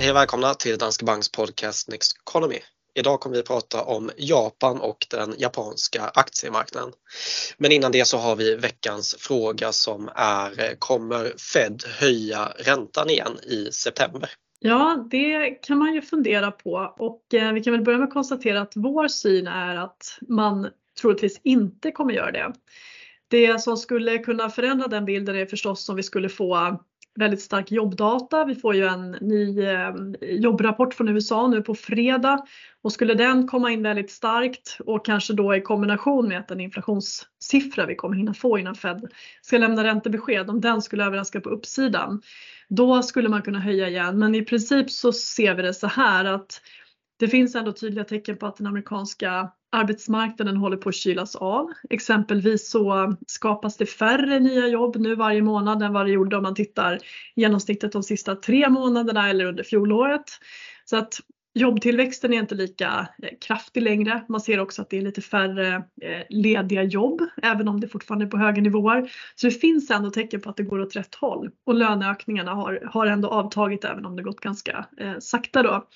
Hej och välkomna till Danske Banks podcast Next Economy. Idag kommer vi att prata om Japan och den japanska aktiemarknaden. Men innan det så har vi veckans fråga som är eh, Kommer Fed höja räntan igen i september? Ja, det kan man ju fundera på och eh, vi kan väl börja med att konstatera att vår syn är att man troligtvis inte kommer göra det. Det som skulle kunna förändra den bilden är förstås om vi skulle få väldigt stark jobbdata. Vi får ju en ny eh, jobbrapport från USA nu på fredag och skulle den komma in väldigt starkt och kanske då i kombination med att den inflationssiffra vi kommer hinna få innan Fed ska lämna räntebesked, om den skulle överraska på uppsidan, då skulle man kunna höja igen. Men i princip så ser vi det så här att det finns ändå tydliga tecken på att den amerikanska arbetsmarknaden håller på att kylas av. Exempelvis så skapas det färre nya jobb nu varje månad än vad det gjorde om man tittar genomsnittet de sista tre månaderna eller under fjolåret. Så att jobbtillväxten är inte lika eh, kraftig längre. Man ser också att det är lite färre eh, lediga jobb, även om det fortfarande är på höga nivåer. Så det finns ändå tecken på att det går åt rätt håll och löneökningarna har, har ändå avtagit även om det gått ganska eh, sakta då.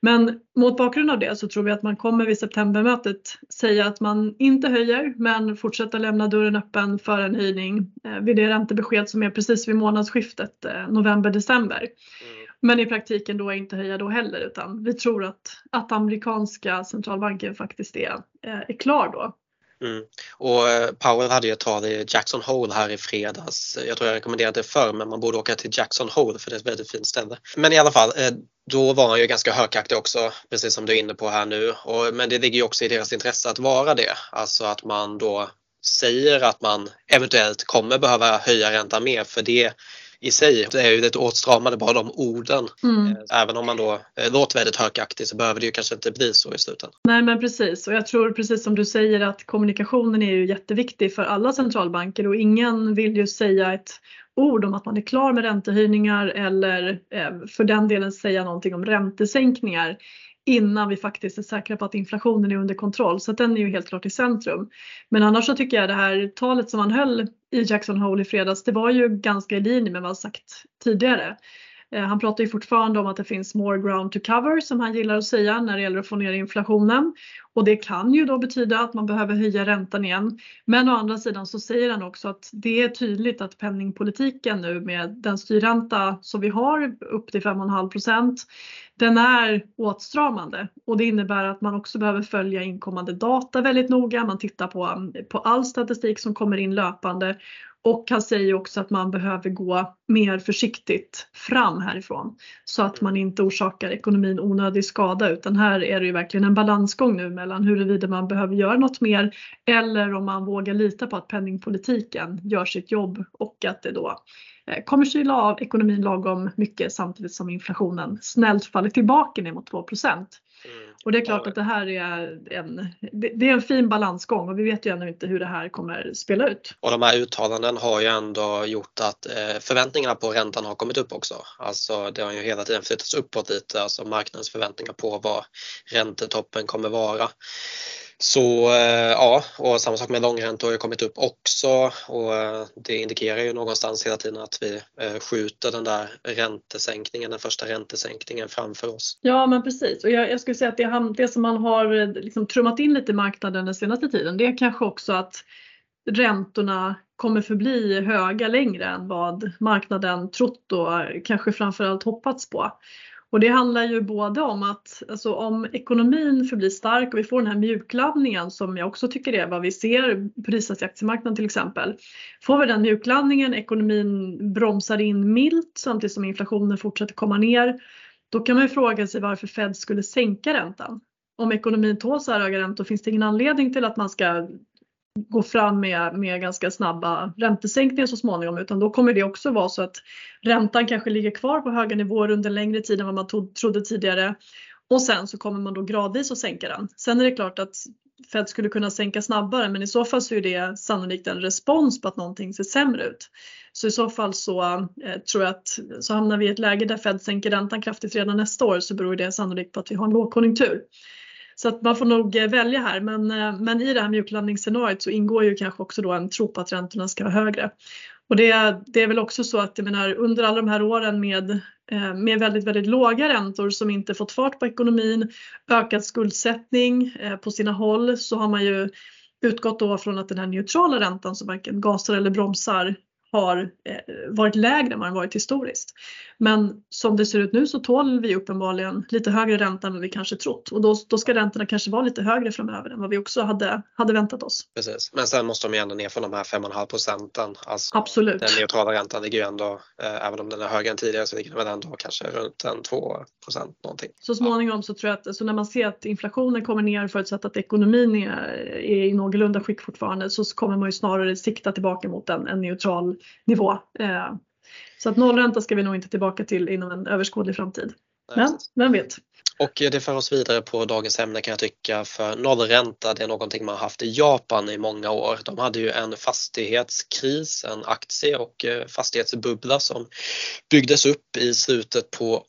Men mot bakgrund av det så tror vi att man kommer vid septembermötet säga att man inte höjer men fortsätta lämna dörren öppen för en höjning eh, vid det räntebesked som är precis vid månadsskiftet eh, november-december. Mm. Men i praktiken då inte höja då heller utan vi tror att, att amerikanska centralbanken faktiskt är, eh, är klar då Mm. Och Powell hade ju ett tal i Jackson Hole här i fredags. Jag tror jag rekommenderade det förr men man borde åka till Jackson Hole för det är ett väldigt fint ställe. Men i alla fall, då var han ju ganska högaktig också, precis som du är inne på här nu. Och, men det ligger ju också i deras intresse att vara det. Alltså att man då säger att man eventuellt kommer behöva höja räntan mer för det i sig det är ju lite åtstramande bara de orden. Mm. Eh, även om man då eh, låter väldigt högaktig så behöver det ju kanske inte bli så i slutändan. Nej men precis och jag tror precis som du säger att kommunikationen är ju jätteviktig för alla centralbanker och ingen vill ju säga ett ord om att man är klar med räntehöjningar eller eh, för den delen säga någonting om räntesänkningar innan vi faktiskt är säkra på att inflationen är under kontroll. Så den är ju helt klart i centrum. Men annars så tycker jag det här talet som han höll i Jackson Hole i fredags, det var ju ganska i linje med vad han sagt tidigare. Eh, han pratar ju fortfarande om att det finns more ground to cover som han gillar att säga när det gäller att få ner inflationen. Och det kan ju då betyda att man behöver höja räntan igen. Men å andra sidan så säger han också att det är tydligt att penningpolitiken nu med den styrränta som vi har upp till 5,5% den är åtstramande och det innebär att man också behöver följa inkommande data väldigt noga. Man tittar på, på all statistik som kommer in löpande och han säger också att man behöver gå mer försiktigt fram härifrån. Så att man inte orsakar ekonomin onödig skada. Utan här är det ju verkligen en balansgång nu mellan huruvida man behöver göra något mer eller om man vågar lita på att penningpolitiken gör sitt jobb och att det då eh, kommer kyla av ekonomin lagom mycket samtidigt som inflationen snällt faller tillbaka ner mot 2 och det är klart att det här är en, det är en fin balansgång och vi vet ju ännu inte hur det här kommer spela ut. Och de här uttalanden har ju ändå gjort att eh, förväntningarna på räntan har kommit upp också. Alltså det har ju hela tiden flyttats uppåt lite, alltså marknadens förväntningar på vad räntetoppen kommer vara. Så eh, ja, och samma sak med långräntor har ju kommit upp också och eh, det indikerar ju någonstans hela tiden att vi eh, skjuter den där räntesänkningen, den första räntesänkningen framför oss. Ja men precis och jag, jag skulle säga att det, det som man har liksom trummat in lite i marknaden den senaste tiden det är kanske också att räntorna kommer förbli höga längre än vad marknaden trott och kanske framförallt hoppats på. Och det handlar ju både om att alltså om ekonomin förblir stark och vi får den här mjuklandningen som jag också tycker är vad vi ser prisas i aktiemarknaden till exempel. Får vi den mjuklandningen, ekonomin bromsar in milt samtidigt som inflationen fortsätter komma ner, då kan man ju fråga sig varför Fed skulle sänka räntan. Om ekonomin tål så här höga räntor finns det ingen anledning till att man ska gå fram med, med ganska snabba räntesänkningar så småningom utan då kommer det också vara så att räntan kanske ligger kvar på höga nivåer under längre tid än vad man tog, trodde tidigare och sen så kommer man då gradvis att sänka den. Sen är det klart att Fed skulle kunna sänka snabbare men i så fall så är det sannolikt en respons på att någonting ser sämre ut. Så i så fall så eh, tror jag att så hamnar vi i ett läge där Fed sänker räntan kraftigt redan nästa år så beror det sannolikt på att vi har en lågkonjunktur. Så att man får nog eh, välja här men, eh, men i det här mjuklandningsscenariot så ingår ju kanske också då en tro på att räntorna ska vara högre. Och det, det är väl också så att jag menar under alla de här åren med, eh, med väldigt, väldigt låga räntor som inte fått fart på ekonomin, ökad skuldsättning på sina håll så har man ju utgått då från att den här neutrala räntan som varken gasar eller bromsar har eh, varit lägre än vad den varit historiskt. Men som det ser ut nu så tål vi uppenbarligen lite högre ränta än vad vi kanske trott och då, då ska räntorna kanske vara lite högre framöver än vad vi också hade, hade väntat oss. Precis, men sen måste de ju ändå ner från de här 5,5 procenten. Alltså, Absolut. Den neutrala räntan ligger ju ändå, eh, även om den är högre än tidigare så ligger den ändå kanske runt en 2 procent någonting. Så småningom så tror jag att alltså när man ser att inflationen kommer ner förutsatt att ekonomin är, är i någorlunda skick fortfarande så kommer man ju snarare sikta tillbaka mot en, en neutral nivå. Eh, så att nollränta ska vi nog inte tillbaka till inom en överskådlig framtid. Men vem vet? Och det för oss vidare på dagens ämne kan jag tycka för nollränta det är någonting man haft i Japan i många år. De hade ju en fastighetskris, en aktie och eh, fastighetsbubbla som byggdes upp i slutet på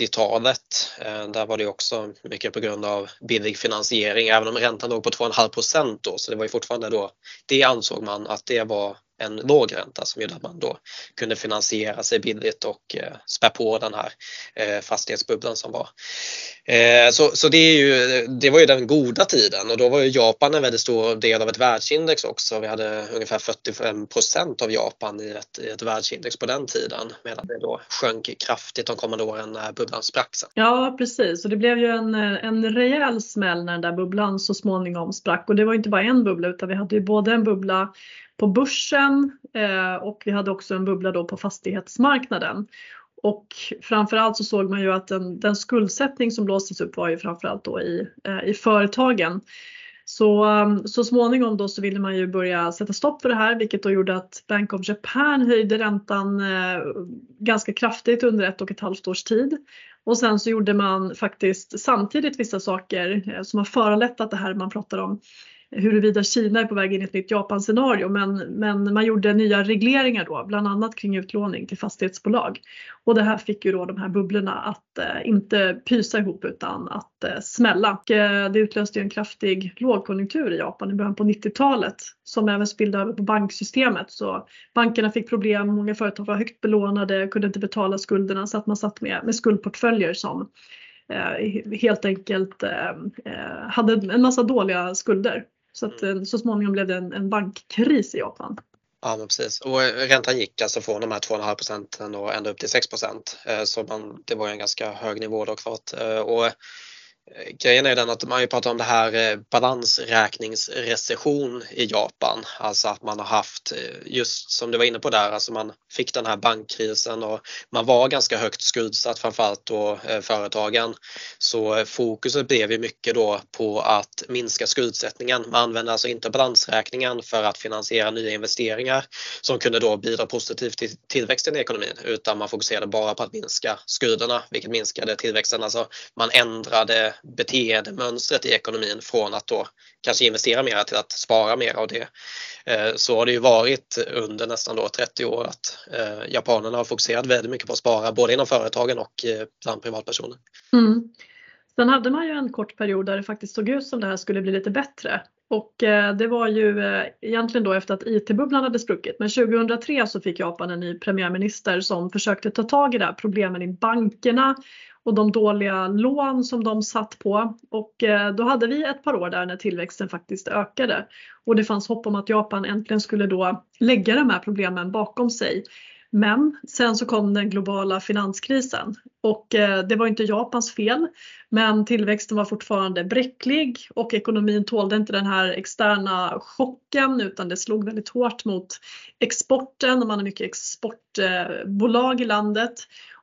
80-talet. Eh, där var det också mycket på grund av billig finansiering även om räntan låg på 2,5 procent då så det var ju fortfarande då det ansåg man att det var en låg ränta som gjorde att man då kunde finansiera sig billigt och eh, spä på den här eh, fastighetsbubblan som var. Eh, så så det, är ju, det var ju den goda tiden och då var ju Japan en väldigt stor del av ett världsindex också. Vi hade ungefär 45 procent av Japan i ett, i ett världsindex på den tiden medan det då sjönk kraftigt de kommande åren när bubblan sprack. Ja precis och det blev ju en, en rejäl smäll när den där bubblan så småningom sprack och det var inte bara en bubbla utan vi hade ju både en bubbla på börsen eh, och vi hade också en bubbla då på fastighetsmarknaden. Och framförallt så såg man ju att den, den skuldsättning som blåstes upp var ju framförallt då i, eh, i företagen. Så, ehm, så småningom då så ville man ju börja sätta stopp för det här vilket då gjorde att Bank of Japan höjde räntan eh, ganska kraftigt under ett och ett halvt års tid. Och sen så gjorde man faktiskt samtidigt vissa saker eh, som har föranlett att det här man pratar om huruvida Kina är på väg in i ett nytt Japan-scenario men, men man gjorde nya regleringar då, bland annat kring utlåning till fastighetsbolag. Och det här fick ju då de här bubblorna att eh, inte pysa ihop utan att eh, smälla. Och, eh, det utlöste ju en kraftig lågkonjunktur i Japan i början på 90-talet som även spillde över på banksystemet. Så bankerna fick problem, många företag var högt belånade, kunde inte betala skulderna så att man satt med, med skuldportföljer som eh, helt enkelt eh, eh, hade en massa dåliga skulder. Så att mm. så småningom blev det en, en bankkris i Japan. Ja men precis och räntan gick alltså från de här 2,5 procenten och ända upp till 6 procent. Så man, det var en ganska hög nivå då klart. Och Eh, Eh, grejen är den att man ju pratar om det här eh, balansräkningsrecession i Japan. Alltså att man har haft, eh, just som du var inne på där, alltså man fick den här bankkrisen och man var ganska högt skuldsatt framförallt då företagen. Så fokuset blev ju mycket då på att minska skuldsättningen. Man använde alltså inte balansräkningen för att finansiera nya investeringar som kunde då bidra positivt till tillväxten i ekonomin utan man fokuserade bara på att minska skulderna vilket minskade tillväxten. Alltså man ändrade beteendemönstret i ekonomin från att då kanske investera mer till att spara mer av det. Eh, så har det ju varit under nästan då 30 år att eh, japanerna har fokuserat väldigt mycket på att spara både inom företagen och eh, bland privatpersoner. Mm. Sen hade man ju en kort period där det faktiskt såg ut som det här skulle bli lite bättre. Och det var ju egentligen då efter att IT-bubblan hade spruckit. Men 2003 så fick Japan en ny premiärminister som försökte ta tag i det här problemen i bankerna och de dåliga lån som de satt på. Och eh, då hade vi ett par år där när tillväxten faktiskt ökade. Och det fanns hopp om att Japan äntligen skulle då lägga de här problemen bakom sig. Men sen så kom den globala finanskrisen och eh, det var inte Japans fel. Men tillväxten var fortfarande bräcklig och ekonomin tålde inte den här externa chocken utan det slog väldigt hårt mot exporten och man har mycket exportbolag i landet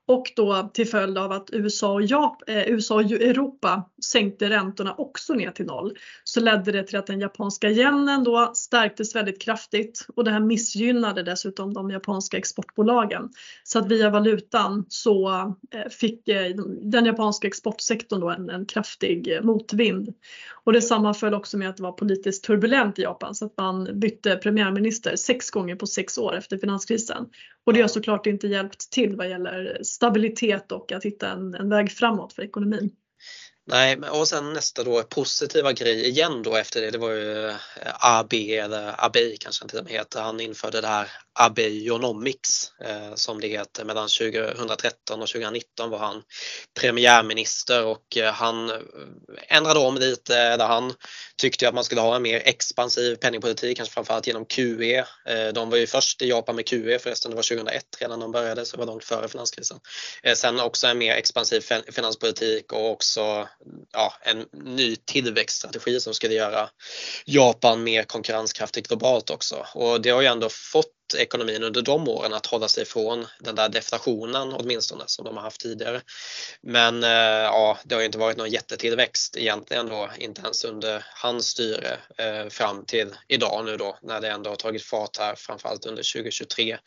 och då till följd av att USA och, Jap eh, USA och Europa sänkte räntorna också ner till noll så ledde det till att den japanska yenen då stärktes väldigt kraftigt och det här missgynnade dessutom de japanska exportbolagen. Så att via valutan så eh, fick eh, den japanska exportsektorn då en, en kraftig eh, motvind. Och det sammanföll också med att det var politiskt turbulent i Japan så att man bytte premiärminister sex gånger på sex år efter finanskrisen. Och det har såklart inte hjälpt till vad gäller stabilitet och att hitta en, en väg framåt för ekonomin. Nej, och sen nästa då positiva grej igen då efter det, det var ju eh, AB eller ABI kanske han till och med heter. Han införde det här Abionomics eh, som det heter. Mellan 2013 och 2019 var han premiärminister och eh, han eh, ändrade om lite där han tyckte att man skulle ha en mer expansiv penningpolitik, kanske framförallt genom QE. De var ju först i Japan med QE förresten, det var 2001 redan de började så det var långt före finanskrisen. Sen också en mer expansiv finanspolitik och också ja, en ny tillväxtstrategi som skulle göra Japan mer konkurrenskraftigt globalt också. Och det har ju ändå fått ekonomin under de åren att hålla sig från den där deflationen åtminstone som de har haft tidigare. Men eh, ja, det har ju inte varit någon jättetillväxt egentligen då, inte ens under hans styre eh, fram till idag nu då när det ändå har tagit fart här framförallt under 2023.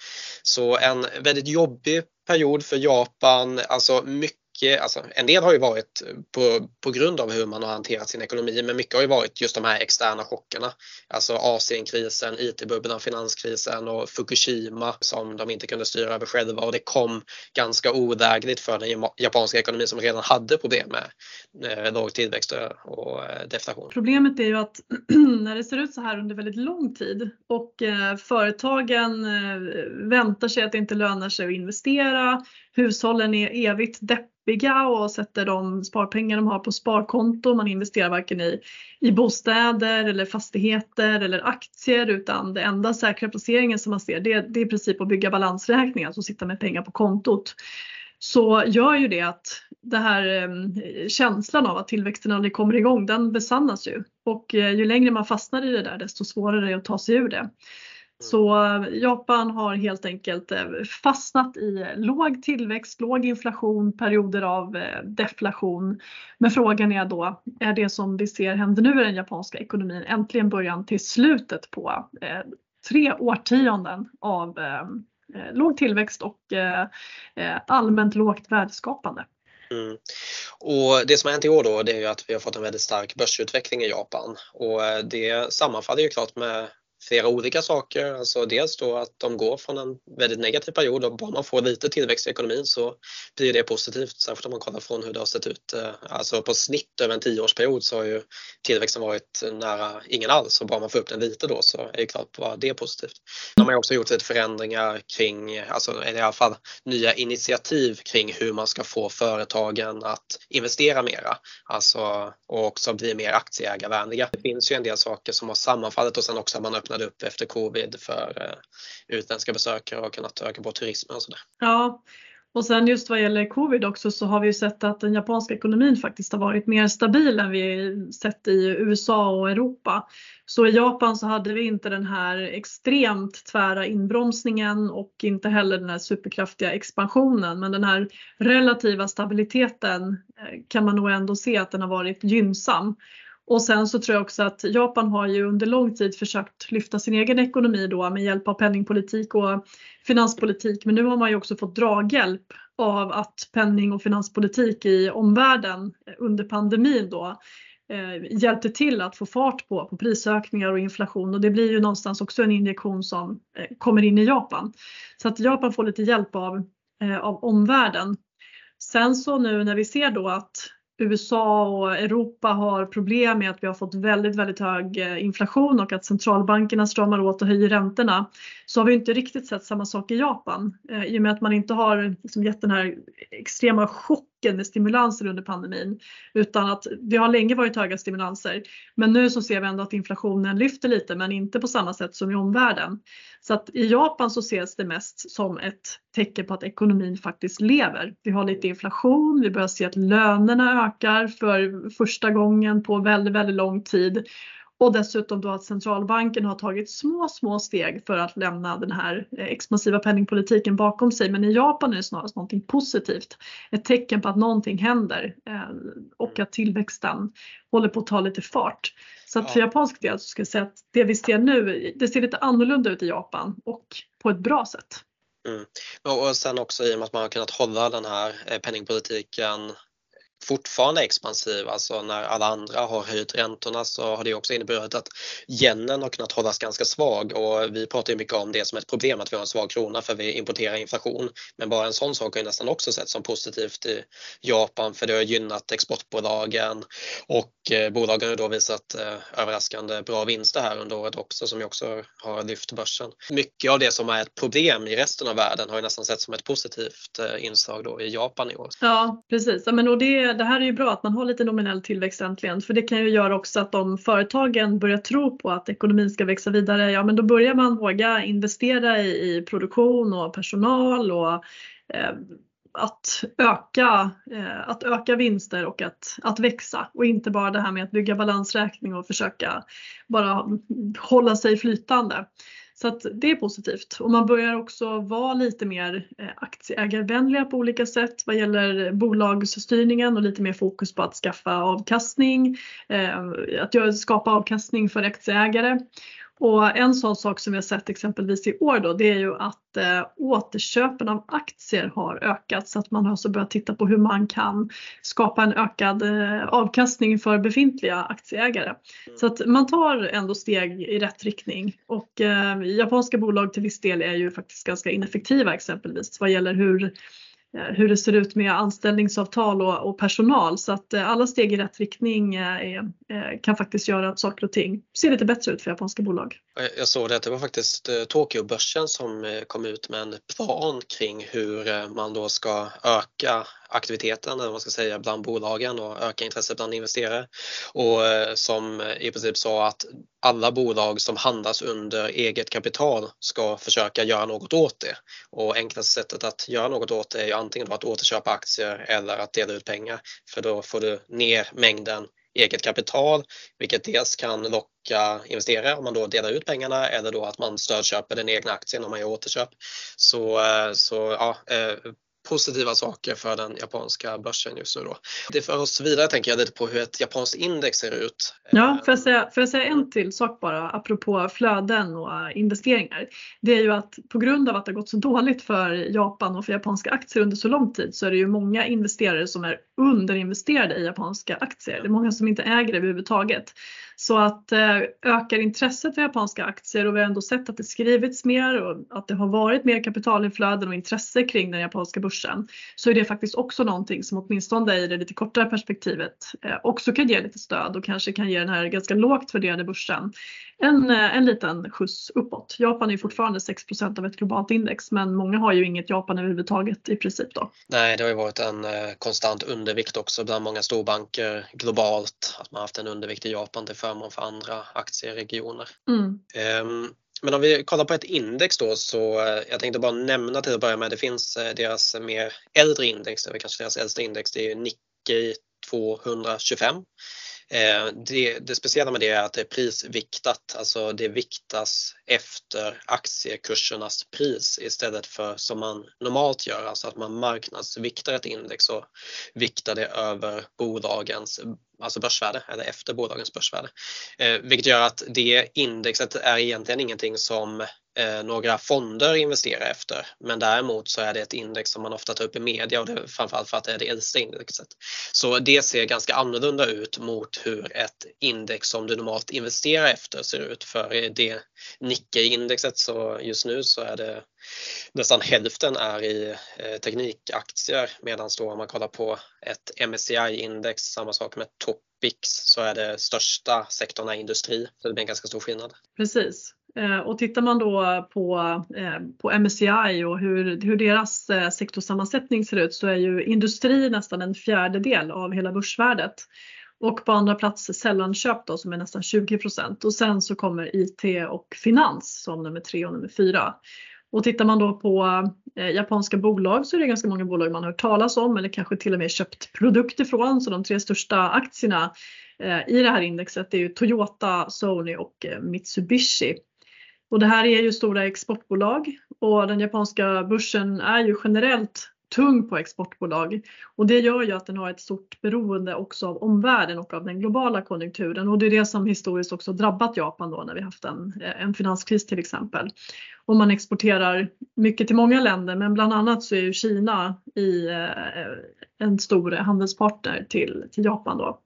Så en väldigt jobbig period för Japan, alltså mycket mycket, alltså en del har ju varit på, på grund av hur man har hanterat sin ekonomi men mycket har ju varit just de här externa chockerna. Alltså Asienkrisen, IT-bubblan, finanskrisen och Fukushima som de inte kunde styra över själva och det kom ganska olägligt för den japanska ekonomin som redan hade problem med eh, låg tillväxt och eh, deflation. Problemet är ju att när det ser ut så här under väldigt lång tid och eh, företagen eh, väntar sig att det inte lönar sig att investera, hushållen är evigt deppiga och sätter de sparpengar de har på sparkonto. Man investerar varken i, i bostäder eller fastigheter eller aktier utan det enda säkra placeringen som man ser det, det är i princip att bygga balansräkningar, alltså sitta med pengar på kontot. Så gör ju det att den här eh, känslan av att tillväxten aldrig kommer igång den besannas ju och eh, ju längre man fastnar i det där desto svårare är det att ta sig ur det. Så Japan har helt enkelt eh, fastnat i låg tillväxt, låg inflation, perioder av eh, deflation. Men frågan är då, är det som vi ser händer nu i den japanska ekonomin äntligen början till slutet på eh, tre årtionden av låg tillväxt och allmänt lågt värdeskapande? Mm. Och det som har hänt i år då det är ju att vi har fått en väldigt stark börsutveckling i Japan och det sammanfaller ju klart med flera olika saker. Alltså dels då att de går från en väldigt negativ period och bara man får lite tillväxt i ekonomin så blir det positivt. Särskilt om man kollar från hur det har sett ut. Eh, alltså på snitt över en tioårsperiod så har ju tillväxten varit nära ingen alls och bara man får upp den lite då så är det klart bara det är positivt. De har också gjort lite förändringar kring, alltså i alla fall nya initiativ kring hur man ska få företagen att investera mera. Alltså och också bli mer aktieägarvänliga. Det finns ju en del saker som har sammanfallit och sen också att man öppnade upp efter covid för eh, utländska besökare och kunnat öka på turismen och sådär. Ja, och sen just vad gäller covid också så har vi ju sett att den japanska ekonomin faktiskt har varit mer stabil än vi sett i USA och Europa. Så i Japan så hade vi inte den här extremt tvära inbromsningen och inte heller den här superkraftiga expansionen. Men den här relativa stabiliteten eh, kan man nog ändå se att den har varit gynnsam. Och sen så tror jag också att Japan har ju under lång tid försökt lyfta sin egen ekonomi då med hjälp av penningpolitik och finanspolitik. Men nu har man ju också fått draghjälp av att penning och finanspolitik i omvärlden under pandemin då eh, hjälpte till att få fart på, på prisökningar och inflation och det blir ju någonstans också en injektion som eh, kommer in i Japan. Så att Japan får lite hjälp av, eh, av omvärlden. Sen så nu när vi ser då att USA och Europa har problem med att vi har fått väldigt, väldigt hög eh, inflation och att centralbankerna stramar åt och höjer räntorna så har vi inte riktigt sett samma sak i Japan. Eh, I och med att man inte har liksom gett den här extrema chocken med stimulanser under pandemin utan att det har länge varit höga stimulanser. Men nu så ser vi ändå att inflationen lyfter lite men inte på samma sätt som i omvärlden. Så att i Japan så ses det mest som ett tecken på att ekonomin faktiskt lever. Vi har lite inflation, vi börjar se att lönerna ökar för första gången på väldigt, väldigt lång tid och dessutom då att centralbanken har tagit små, små steg för att lämna den här eh, expansiva penningpolitiken bakom sig. Men i Japan är det snarast någonting positivt. Ett tecken på att någonting händer eh, och att tillväxten håller på att ta lite fart. Så att för japansk del så ska jag säga att det vi ser nu, det ser lite annorlunda ut i Japan och på ett bra sätt. Mm. Och sen också i och med att man har kunnat hålla den här eh, penningpolitiken fortfarande expansiv. Alltså när alla andra har höjt räntorna så har det också inneburit att yenen har kunnat hållas ganska svag och vi pratar ju mycket om det som ett problem att vi har en svag krona för vi importerar inflation. Men bara en sån sak har ju nästan också sett som positivt i Japan för det har gynnat exportbolagen och eh, bolagen har då visat eh, överraskande bra vinster här under året också som ju också har lyft börsen. Mycket av det som är ett problem i resten av världen har ju nästan sett som ett positivt eh, inslag då i Japan i år. Ja precis, men och det, det här är ju bra att man har lite nominell tillväxt äntligen för det kan ju göra också att om företagen börjar tro på att ekonomin ska växa vidare, ja men då börjar man våga investera i, i produktion och personal och eh, att öka, eh, att öka vinster och att, att växa och inte bara det här med att bygga balansräkning och försöka bara hålla sig flytande. Så att det är positivt och man börjar också vara lite mer eh, aktieägarvänliga på olika sätt vad gäller bolagsstyrningen och lite mer fokus på att skaffa avkastning, eh, att skapa avkastning för aktieägare. Och en sån sak som vi har sett exempelvis i år då, det är ju att eh, återköpen av aktier har ökat så att man har också börjat titta på hur man kan skapa en ökad eh, avkastning för befintliga aktieägare. Mm. Så att man tar ändå steg i rätt riktning och eh, japanska bolag till viss del är ju faktiskt ganska ineffektiva exempelvis vad gäller hur Eh, hur det ser ut med anställningsavtal och, och personal så att eh, alla steg i rätt riktning eh, eh kan faktiskt göra att saker och ting ser lite bättre ut för japanska bolag. Jag såg det, det var faktiskt eh, Tokyobörsen som kom ut med en plan kring hur man då ska öka aktiviteten eller vad man ska säga bland bolagen och öka intresset bland investerare och som i princip sa att alla bolag som handlas under eget kapital ska försöka göra något åt det. Och enklaste sättet att göra något åt det är antingen antingen att återköpa aktier eller att dela ut pengar. För då får du ner mängden eget kapital, vilket dels kan locka investerare om man då delar ut pengarna eller då att man stödköper den egna aktien om man gör återköp. Så, eh, så ja, eh, positiva saker för den japanska börsen just nu då. Det för oss vidare tänker jag lite på hur ett japanskt index ser ut. Ja, får jag säga, får jag säga en till sak bara apropå flöden och investeringar. Det är ju att på grund av att det har gått så dåligt för Japan och för japanska aktier under så lång tid så är det ju många investerare som är underinvesterade i japanska aktier. Det är många som inte äger det överhuvudtaget. Så att eh, ökar intresset för japanska aktier och vi har ändå sett att det skrivits mer och att det har varit mer kapitalinflöden och intresse kring den japanska börsen så är det faktiskt också någonting som åtminstone i det lite kortare perspektivet eh, också kan ge lite stöd och kanske kan ge den här ganska lågt värderade börsen en, eh, en liten skjuts uppåt. Japan är fortfarande 6% av ett globalt index men många har ju inget Japan överhuvudtaget i princip då. Nej, det har ju varit en konstant undervikt också bland många storbanker globalt att man haft en undervikt i Japan till förmån för andra aktieregioner. Mm. Ehm, men om vi kollar på ett index då så eh, jag tänkte bara nämna till att börja med, det finns eh, deras mer äldre index, är kanske deras äldsta index, det är Nikkei 225 Eh, Eh, det, det, speciella med det är att det är prisviktat, alltså det viktas efter aktiekursernas pris istället för som man normalt gör, alltså att man marknadsviktar ett index och viktar det över bolagens alltså börsvärde eller efter bolagens börsvärde. Eh, vilket gör att det indexet är egentligen ingenting som Eh, några fonder investerar efter. Men däremot så är det ett index som man ofta tar upp i media och det är framförallt för att det är det äldsta indexet. Så det ser ganska annorlunda ut mot hur ett index som du normalt investerar efter ser ut. För det Nikkei-indexet så just nu så är det nästan hälften är i eh, teknikaktier medan då om man kollar på ett MSCI-index, samma sak med Topix, så är det största sektorn är industri. Så det blir en ganska stor skillnad. Precis. Eh, och tittar man då på, eh, på MSCI och hur, hur deras eh, sektorsammansättning ser ut så är ju industri nästan en fjärdedel av hela börsvärdet. Och på andra plats sällanköp då som är nästan 20% och sen så kommer IT och finans som nummer tre och nummer fyra. Och tittar man då på eh, japanska bolag så är det ganska många bolag man har hört talas om eller kanske till och med köpt produkter från. Så de tre största aktierna eh, i det här indexet är ju Toyota, Sony och eh, Mitsubishi. Och det här är ju stora exportbolag och den japanska börsen är ju generellt tung på exportbolag och det gör ju att den har ett stort beroende också av omvärlden och av den globala konjunkturen och det är det som historiskt också drabbat Japan då när vi haft en, en finanskris till exempel. Och man exporterar mycket till många länder men bland annat så är ju Kina i, eh, en stor handelspartner till, till Japan då.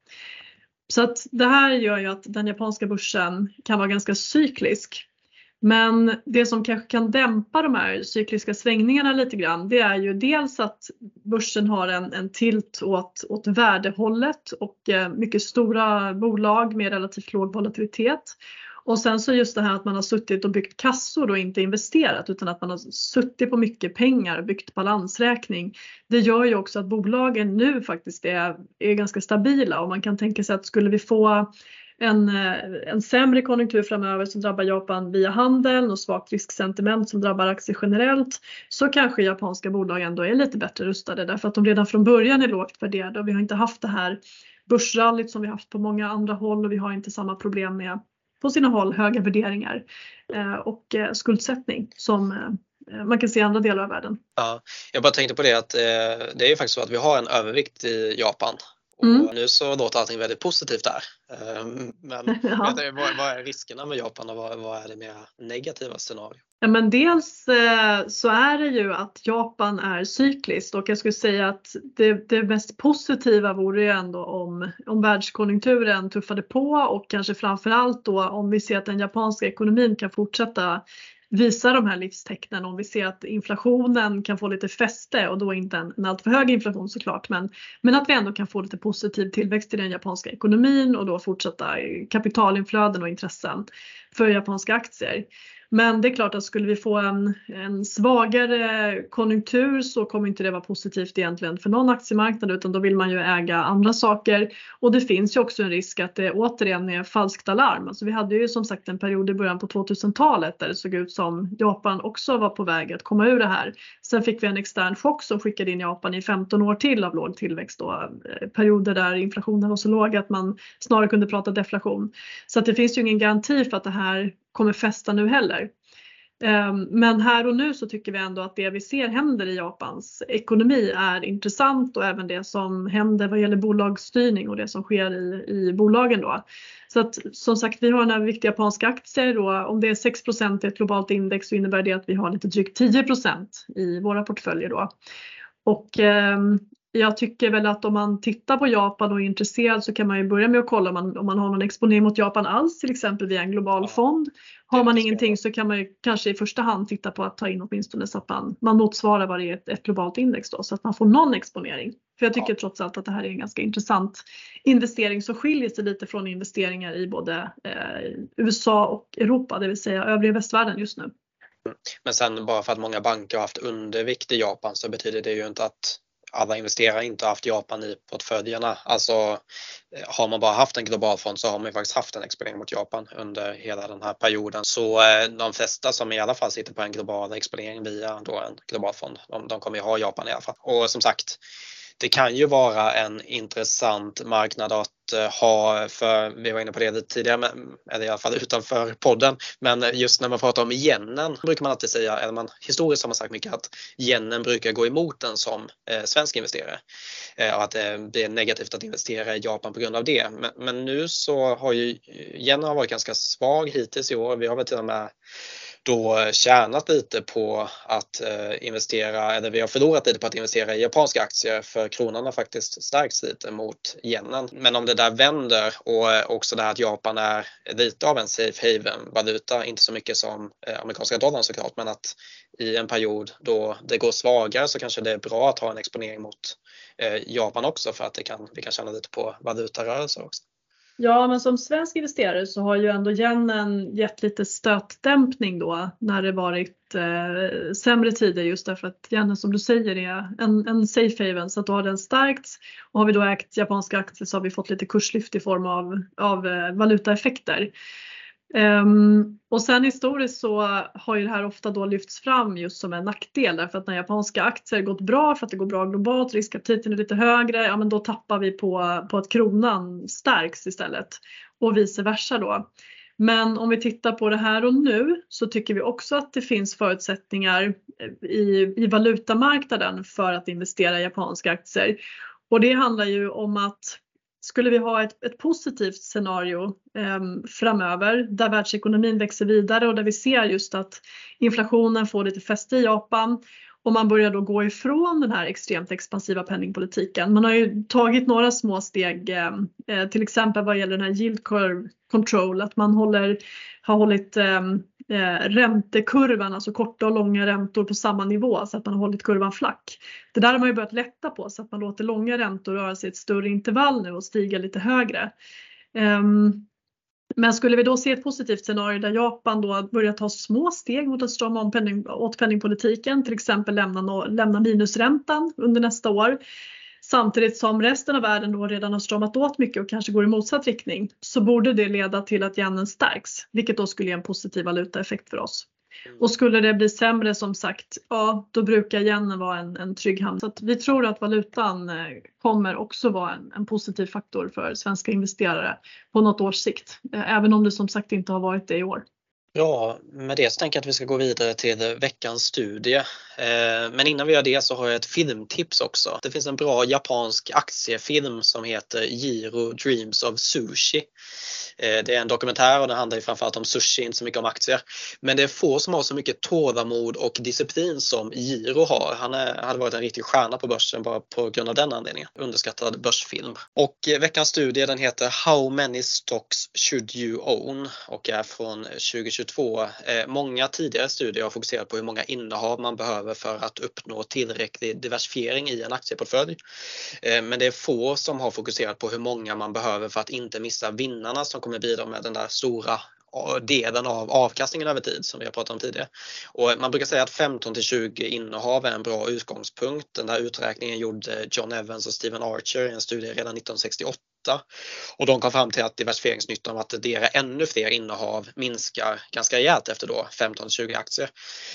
Så att det här gör ju att den japanska börsen kan vara ganska cyklisk. Men det som kanske kan dämpa de här cykliska svängningarna lite grann det är ju dels att börsen har en, en tilt åt, åt värdehållet och eh, mycket stora bolag med relativt låg volatilitet. Och sen så just det här att man har suttit och byggt kassor och inte investerat utan att man har suttit på mycket pengar och byggt balansräkning. Det gör ju också att bolagen nu faktiskt är, är ganska stabila och man kan tänka sig att skulle vi få en, eh, en sämre konjunktur framöver som drabbar Japan via handeln och svagt risksentiment som drabbar aktier generellt så kanske japanska bolag ändå är lite bättre rustade därför att de redan från början är lågt värderade och vi har inte haft det här börsrallyt som vi haft på många andra håll och vi har inte samma problem med på sina håll höga värderingar eh, och eh, skuldsättning som man kan se i andra delar av världen. Ja, jag bara tänkte på det att det är ju faktiskt så att vi har en övervikt i Japan Mm. Och nu så låter allting väldigt positivt där. Ehm, men ja. vad, vad, är riskerna med Japan och vad, vad är det mer negativa scenario? Ja, men dels eh, så är det ju att Japan är cykliskt och jag skulle säga att det, det mest positiva vore ju ändå om, om världskonjunkturen tuffade på och kanske framförallt då om vi ser att den japanska ekonomin kan fortsätta visa de här livstecknen om vi ser att inflationen kan få lite fäste och då inte en, en alltför hög inflation såklart men, men att vi ändå kan få lite positiv tillväxt i den japanska ekonomin och då fortsätta kapitalinflöden och intressen för japanska aktier. Men det är klart att skulle vi få en, en svagare konjunktur så kommer inte det vara positivt egentligen för någon aktiemarknad utan då vill man ju äga andra saker. Och det finns ju också en risk att det återigen är falskt alarm. Alltså vi hade ju som sagt en period i början på 2000-talet där det såg ut som Japan också var på väg att komma ur det här. Sen fick vi en extern chock som skickade in Japan i 15 år till av låg tillväxt då. Eh, perioder där inflationen var så låg att man snarare kunde prata deflation. Så att det finns ju ingen garanti för att det här kommer fästa nu heller. Ehm, men här och nu så tycker vi ändå att det vi ser händer i Japans ekonomi är intressant och även det som händer vad gäller bolagsstyrning och det som sker i, i bolagen då. Så att som sagt, vi har några viktiga japanska aktier och om det är 6% i ett globalt index så innebär det att vi har lite drygt 10% i våra portföljer då. Och ehm, jag tycker väl att om man tittar på Japan och är intresserad så kan man ju börja med att kolla om man, om man har någon exponering mot Japan alls, till exempel via en global fond. Har man ingenting så kan man ju kanske i första hand titta på att ta in åtminstone så att man, man motsvarar vad det är ett, ett globalt index då så att man får någon exponering. För jag tycker ja. trots allt att det här är en ganska intressant investering som skiljer sig lite från investeringar i både eh, USA och Europa, det vill säga övriga västvärlden just nu. Men sen bara för att många banker har haft undervikt i Japan så betyder det ju inte att alla investerare inte haft Japan i portföljerna. Alltså eh, har man bara haft en global fond så har man ju faktiskt haft en exponering mot Japan under hela den här perioden. Så eh, de flesta som i alla fall sitter på en global exponering via då en global fond, de, de kommer ju ha Japan i alla fall. Och som sagt, det kan ju vara en intressant marknad att eh, ha, för vi var inne på det tidigare, tidigare, eller i alla fall utanför podden, men just när man pratar om yenen brukar man alltid säga, eller man, historiskt har man sagt mycket att yenen brukar gå emot en som eh, svensk investerare eh, och att eh, det blir negativt att investera i Japan på grund av det. Men, men nu så har ju eh, yenen varit ganska svag hittills i år. Vi har väl till och med då tjänat lite på att eh, investera, eller vi har förlorat lite på att investera i japanska aktier för kronan har faktiskt stärkts lite mot yenen. Men om det där vänder och eh, också det här att Japan är lite av en safe haven valuta, inte så mycket som eh, amerikanska dollarn såklart, men att i en period då det går svagare så kanske det är bra att ha en exponering mot Japan också för att det kan, vi kan tjäna lite på valutarörelser också. Ja, men som svensk investerare så har ju ändå yenen gett lite stötdämpning då när det varit eh, sämre tider just därför att yenen som du säger är en, en safe haven så att då har den stärkts och har vi då ägt japanska aktier så har vi fått lite kurslyft i form av, av eh, valutaeffekter. Um, och sen historiskt så har ju det här ofta då lyfts fram just som en nackdel därför att när japanska aktier gått bra för att det går bra globalt, riskaptiten är lite högre, ja men då tappar vi på, på att kronan stärks istället och vice versa då. Men om vi tittar på det här och nu så tycker vi också att det finns förutsättningar eh, i, i valutamarknaden för att investera i japanska aktier. Och det handlar ju om att skulle vi ha ett, ett positivt scenario eh, framöver där världsekonomin växer vidare och där vi ser just att inflationen får lite fäste i Japan och man börjar då gå ifrån den här extremt expansiva penningpolitiken. Man har ju tagit några små steg, ehm, eh, till exempel vad gäller den här yield curve control, att man håller, har hållit eh, eh, räntekurvan, alltså korta och långa räntor på samma nivå så att man har hållit kurvan flack. Det där har man ju börjat lätta på så att man låter långa räntor röra sig i ett större intervall nu och stiga lite högre. Um, men skulle vi då se ett positivt scenario där Japan då börjar ta små steg mot att strama om penning, åt penningpolitiken, till exempel lämna, lämna minusräntan under nästa år, samtidigt som resten av världen då redan har stramat åt mycket och kanske går i motsatt riktning, så borde det leda till att yenen stärks, vilket då skulle ge en positiv valutaeffekt för oss. Mm. Och skulle det bli sämre som sagt, ja då brukar yenen vara en, en trygg hamn. Så vi tror att valutan eh, kommer också vara en, en, positiv faktor för svenska investerare på något års sikt. Eh, även om det som sagt inte har varit det i år. Ja, med det så tänker jag att vi ska gå vidare till veckans studie. Eh, men innan vi gör det så har jag ett filmtips också. Det finns en bra japansk aktiefilm som heter Giro Dreams of Sushi. Eh, det är en dokumentär och den handlar ju framförallt om sushi, inte så mycket om aktier. Men det är få som har så mycket tålamod och disciplin som Giro har. Han är, hade varit en riktig stjärna på börsen bara på grund av den anledningen. Underskattad börsfilm. Och eh, veckans studie den heter How many stocks should you own? och är från 2022. Eh, många tidigare studier har fokuserat på hur många innehav man behöver för att uppnå tillräcklig diversifiering i en aktieportfölj. Eh, men det är få som har fokuserat på hur många man behöver för att inte missa vinnarna som kommer bidra med den där stora eh, delen av avkastningen över tid som vi har pratat om tidigare. Och man brukar säga att 15 till 20 innehav är en bra utgångspunkt. Den där uträkningen gjorde John Evans och Stephen Archer i en studie redan 1968 och de kom fram till att diversifieringsnyttan av att addera ännu fler innehav minskar ganska rejält efter då 15-20 aktier.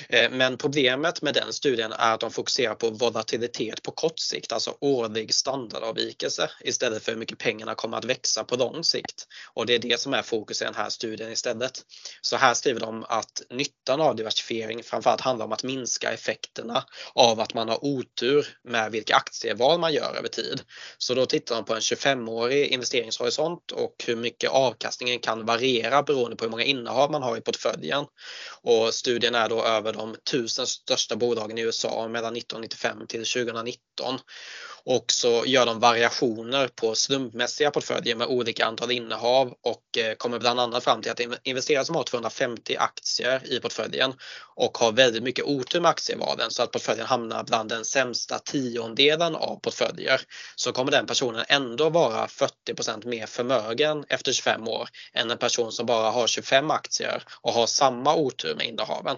Eh, men problemet med den studien är att de fokuserar på volatilitet på kort sikt, alltså årlig standardavvikelse istället för hur mycket pengarna kommer att växa på lång sikt. Och det är det som är fokus i den här studien istället. Så här skriver de att nyttan av diversifiering framförallt handlar om att minska effekterna av att man har otur med vilka aktieval man gör över tid. Så då tittar de på en 25-årig årig investeringshorisont och hur mycket avkastningen kan variera beroende på hur många innehav man har i portföljen. Och studien är då över de tusen största bolagen i USA mellan 1995 till 2019 och så gör de variationer på slumpmässiga portföljer med olika antal innehav och eh, kommer bland annat fram till att investerare som har 250 aktier i portföljen och har väldigt mycket otur med aktievalen så att portföljen hamnar bland den sämsta tiondelen av portföljer så kommer den personen ändå vara 40% mer förmögen efter 25 år än en person som bara har 25 aktier och har samma otur med innehaven.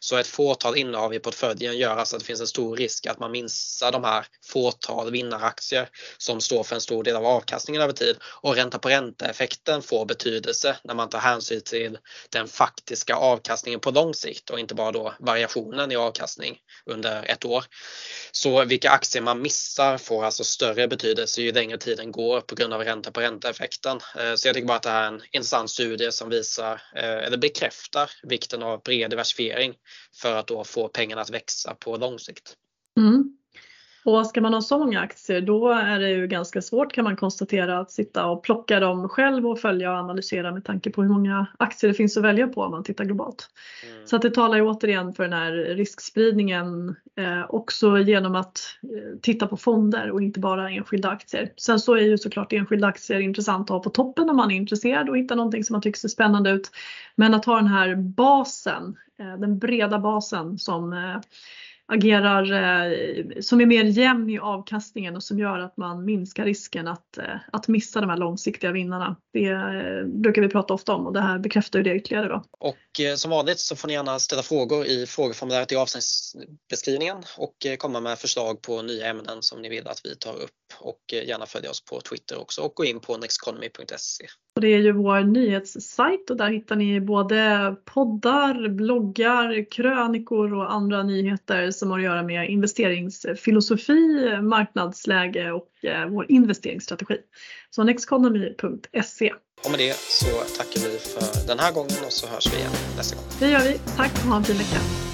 Så ett fåtal innehav i portföljen gör alltså att det finns en stor risk att man missar de här fåtal vinnaraktier som står för en stor del av avkastningen över tid. Och ränta på ränta-effekten får betydelse när man tar hänsyn till den faktiska avkastningen på lång sikt och inte bara då variationen i avkastning under ett år. Så vilka aktier man missar får alltså större betydelse ju längre tiden går på grund av ränta på ränta-effekten. Eh, så jag tycker bara att det här är en intressant studie som visar eh, eller bekräftar vikten av bred diversifiering för att då få pengarna att växa på lång sikt. Mm. Och ska man ha så många aktier då är det ju ganska svårt kan man konstatera att sitta och plocka dem själv och följa och analysera med tanke på hur många aktier det finns att välja på om man tittar globalt. Mm. Så att det talar ju återigen för den här riskspridningen eh, också genom att eh, titta på fonder och inte bara enskilda aktier. Sen så är ju såklart enskilda aktier intressant att ha på toppen om man är intresserad och hittar någonting som man tycker ser spännande ut. Men att ha den här basen, eh, den breda basen som eh, agerar, eh, som är mer jämn i avkastningen och som gör att man minskar risken att, eh, att missa de här långsiktiga vinnarna. Det eh, brukar vi prata ofta om och det här bekräftar ju det ytterligare. Då. Och eh, som vanligt så får ni gärna ställa frågor i frågeformuläret i avsnittsbeskrivningen och eh, komma med förslag på nya ämnen som ni vill att vi tar upp och eh, gärna följa oss på Twitter också och gå in på nexteconomy.se. Det är ju vår nyhetssajt och där hittar ni både poddar, bloggar, krönikor och andra nyheter som har att göra med investeringsfilosofi, marknadsläge och eh, vår investeringsstrategi. Så nexteconomy.se. Och med det så tackar vi för den här gången och så hörs vi igen nästa gång. Det gör vi. Tack och ha en fin vecka.